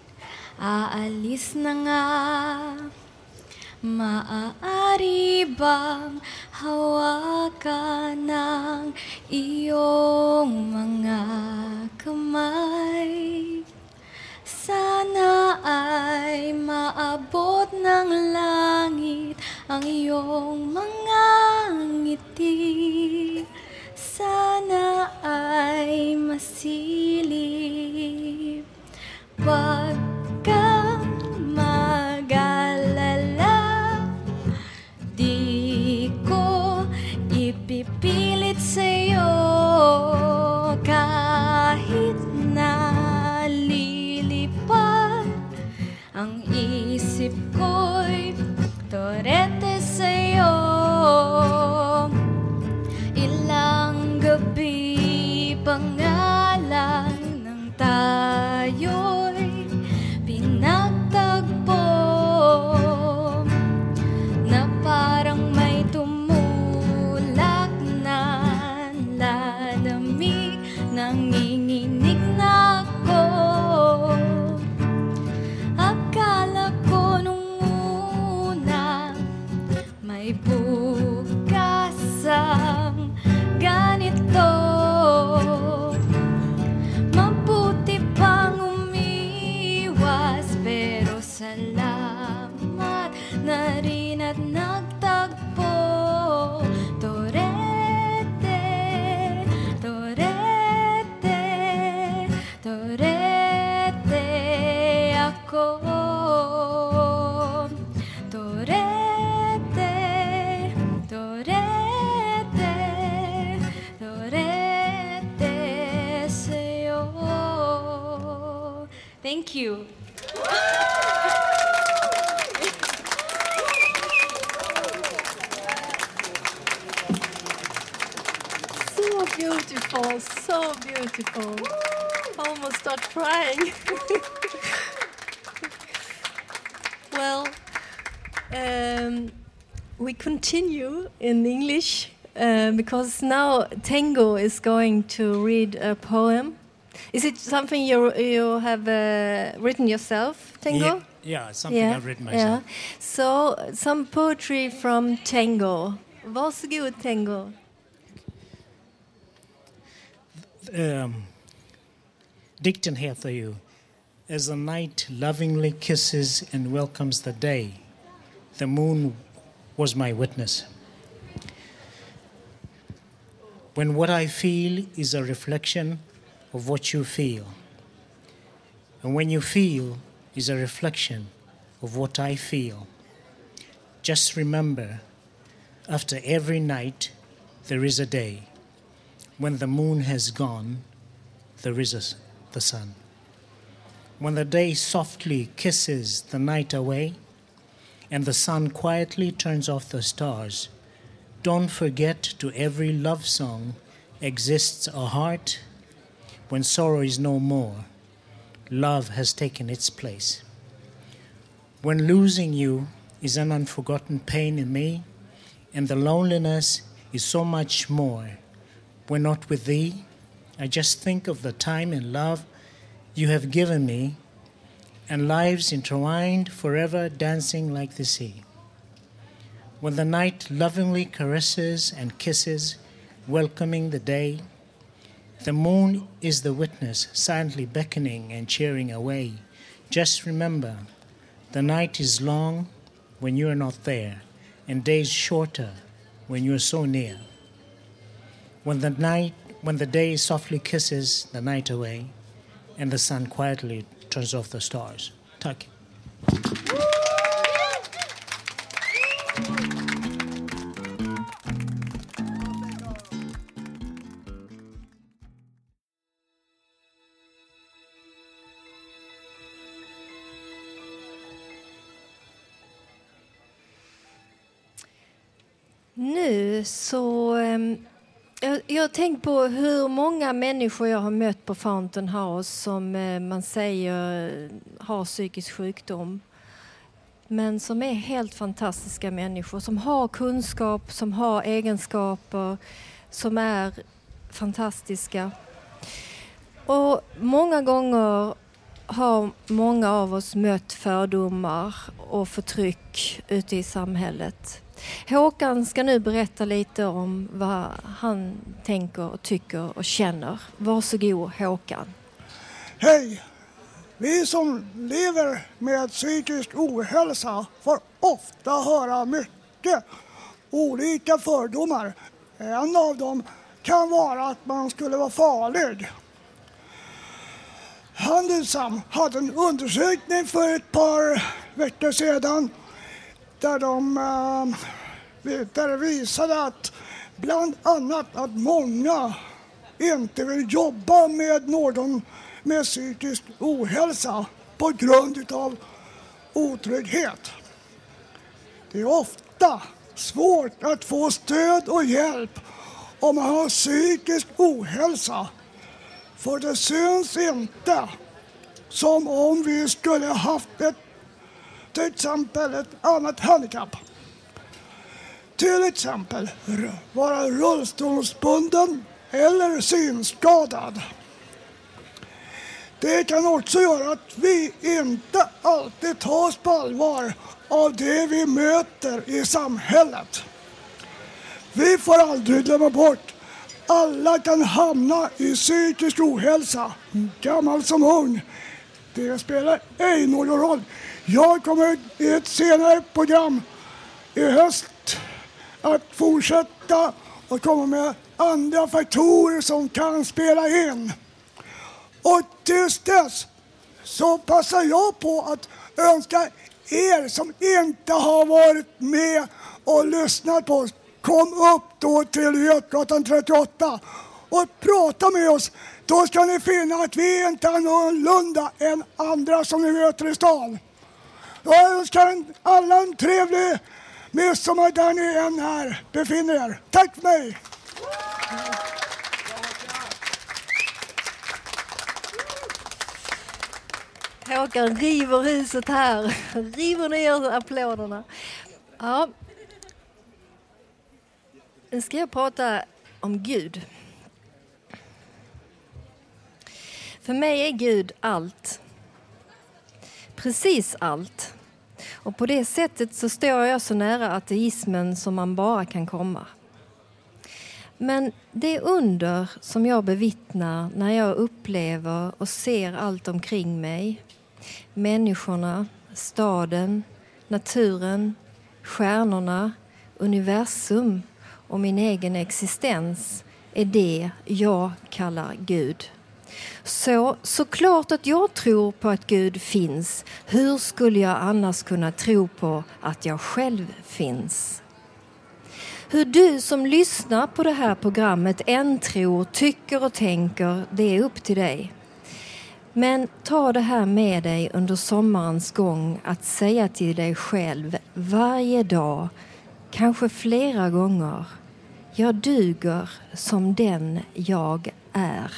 Aalis na nga Maaari bang hawakan ng iyong mga kamay? Sana ay maabot ng langit ang iyong mga ngiti. Sana ay masilip. Huwag kang kahit na lilipad ang isip ko'y torete sa'yo. Because now Tango is going to read a poem. Is it something you you have uh, written yourself, Tango? Yeah, yeah, something I've written myself. Yeah. So some poetry from Tango. Varsågod Tango. um, dikten heter ju As the night lovingly kisses and welcomes the day, the moon was my witness. When what I feel is a reflection of what you feel, and when you feel is a reflection of what I feel, just remember after every night there is a day. When the moon has gone, there is a the sun. When the day softly kisses the night away, and the sun quietly turns off the stars, don't forget to every love song exists a heart when sorrow is no more, love has taken its place. When losing you is an unforgotten pain in me, and the loneliness is so much more. When not with thee, I just think of the time and love you have given me, and lives intertwined forever dancing like the sea. When the night lovingly caresses and kisses, welcoming the day, the moon is the witness, silently beckoning and cheering away. Just remember, the night is long when you are not there, and days shorter when you are so near. When the night, when the day softly kisses the night away, and the sun quietly turns off the stars. Tack. Så... Ehm, jag, jag har tänkt på hur många människor jag har mött på Fountain House som eh, man säger har psykisk sjukdom. Men som är helt fantastiska människor som har kunskap, som har egenskaper, som är fantastiska. Och många gånger har många av oss mött fördomar och förtryck ute i samhället. Håkan ska nu berätta lite om vad han tänker och tycker och känner. Varsågod Håkan. Hej! Vi som lever med psykisk ohälsa får ofta höra mycket olika fördomar. En av dem kan vara att man skulle vara farlig. Handelsam hade en undersökning för ett par veckor sedan där de eh, där det visade att bland annat att många inte vill jobba med någon med psykisk ohälsa på grund av otrygghet. Det är ofta svårt att få stöd och hjälp om man har psykisk ohälsa. För det syns inte som om vi skulle haft ett, till exempel ett annat handikapp. Till exempel vara rullstolsbunden eller synskadad. Det kan också göra att vi inte alltid tas på allvar av det vi möter i samhället. Vi får aldrig glömma bort alla kan hamna i psykisk ohälsa, gammal som ung. Det spelar ej någon roll. Jag kommer i ett senare program i höst att fortsätta och komma med andra faktorer som kan spela in. Och tills dess så passar jag på att önska er som inte har varit med och lyssnat på oss, kom upp då till Götgatan 38 och prata med oss. Då ska ni finna att vi inte är annorlunda än andra som ni möter i stan. Jag önskar en- alla en trevlig midsommar där ni än är befinner er. Tack för mig! Håkan river huset här. River ner applåderna. Ja. Nu ska jag prata om Gud. För mig är Gud allt. Precis allt. Och på det sättet så står jag så nära ateismen som man bara kan komma. Men det under som jag bevittnar när jag upplever och ser allt omkring mig människorna, staden, naturen, stjärnorna, universum och min egen existens är det jag kallar Gud. Så såklart att jag tror på att Gud finns. Hur skulle jag annars kunna tro på att jag själv finns? Hur du som lyssnar på det här programmet än tror, tycker och tänker, det är upp till dig. Men ta det här med dig under sommarens gång att säga till dig själv varje dag, kanske flera gånger, jag duger som den jag är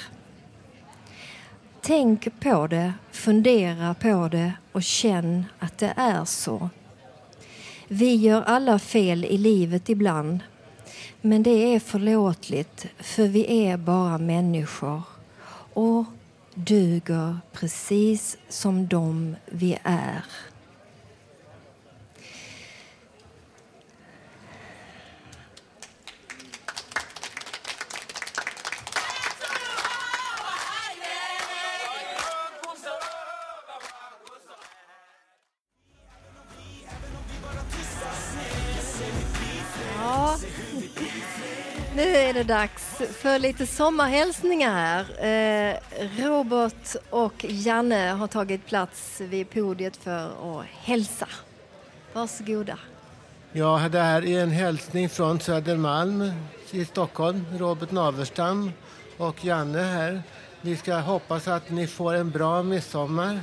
tänk på det, fundera på det och känn att det är så. Vi gör alla fel i livet ibland. Men det är förlåtligt, för vi är bara människor och duger precis som de vi är. Är det dags för lite sommarhälsningar här. Eh, Robert och Janne har tagit plats vid podiet för att hälsa. Varsågoda. Ja, det här är en hälsning från Södermalm i Stockholm. Robert Naverstam och Janne här. Vi ska hoppas att ni får en bra midsommar.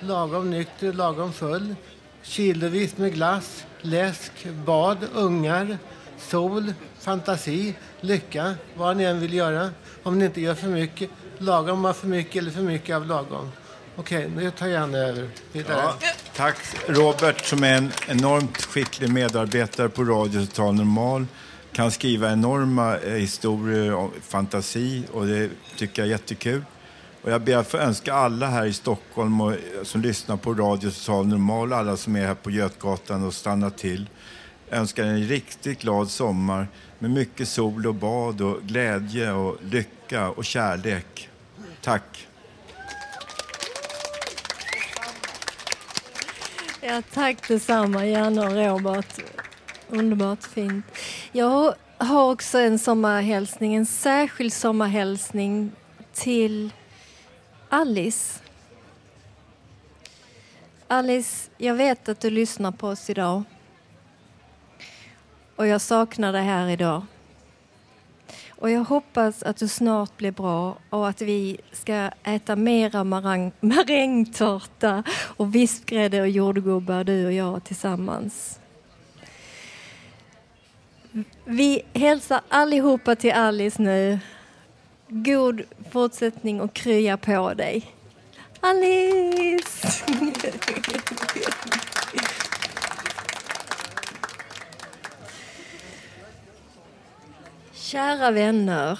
Lagom nykter, lagom full. Kilovis med glass, läsk, bad, ungar, sol, fantasi, lycka, vad ni än vill göra. Om ni inte gör för mycket, lagom av för mycket eller för mycket av lagom. Okej, nu tar Janne över. Ja, tack Robert som är en enormt skicklig medarbetare på Radio Total Normal. Kan skriva enorma eh, historier och fantasi och det tycker jag är jättekul. Och jag ber att få önska alla här i Stockholm och, eh, som lyssnar på Radio Total Normal, alla som är här på Götgatan och stannar till. Önskar en riktigt glad sommar med mycket sol och bad och glädje och lycka och kärlek. Tack! Ja, tack detsamma, Janne och Robert. Underbart fint. Jag har också en sommarhälsning, en särskild sommarhälsning till Alice. Alice, jag vet att du lyssnar på oss idag. Och jag saknar dig här idag. Och jag hoppas att du snart blir bra och att vi ska äta mera marang, marängtårta och vispgrädde och jordgubbar, du och jag tillsammans. Vi hälsar allihopa till Alice nu. God fortsättning och krya på dig. Alice! Kära vänner.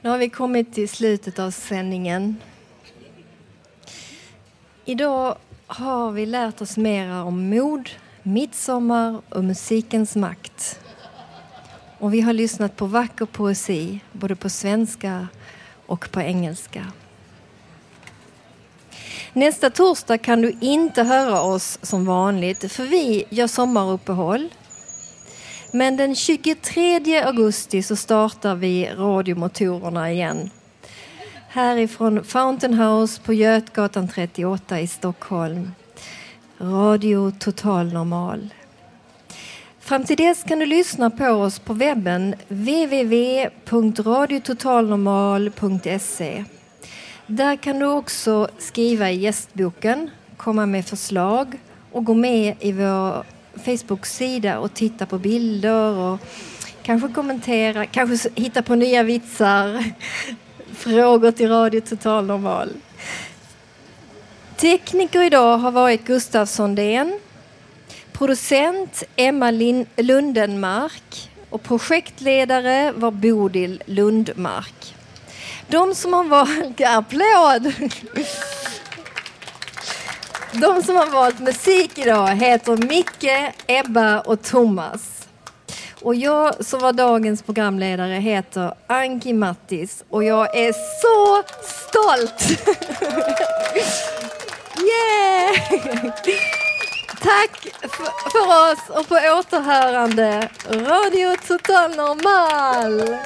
Nu har vi kommit till slutet av sändningen. Idag har vi lärt oss mera om mod, midsommar och musikens makt. Och vi har lyssnat på vacker poesi, både på svenska och på engelska. Nästa torsdag kan du inte höra oss som vanligt, för vi gör sommaruppehåll. Men den 23 augusti så startar vi radiomotorerna igen. Härifrån Fountain House på Götgatan 38 i Stockholm. Radio Total Normal. Fram till dess kan du lyssna på oss på webben www.radiototalnormal.se. Där kan du också skriva i gästboken, komma med förslag och gå med i vår Facebook-sida och titta på bilder och kanske kommentera, kanske hitta på nya vitsar. Frågor till Radio Total Normal. Tekniker idag har varit Gustav Sondén. Producent Emma Lin Lundenmark och projektledare var Bodil Lundmark. De som har valt... Applåd! De som har valt musik idag heter Micke, Ebba och Thomas. Och jag som var dagens programledare heter Anki Mattis och jag är så stolt! yeah! Tack för oss och på återhörande Radio Total Normal!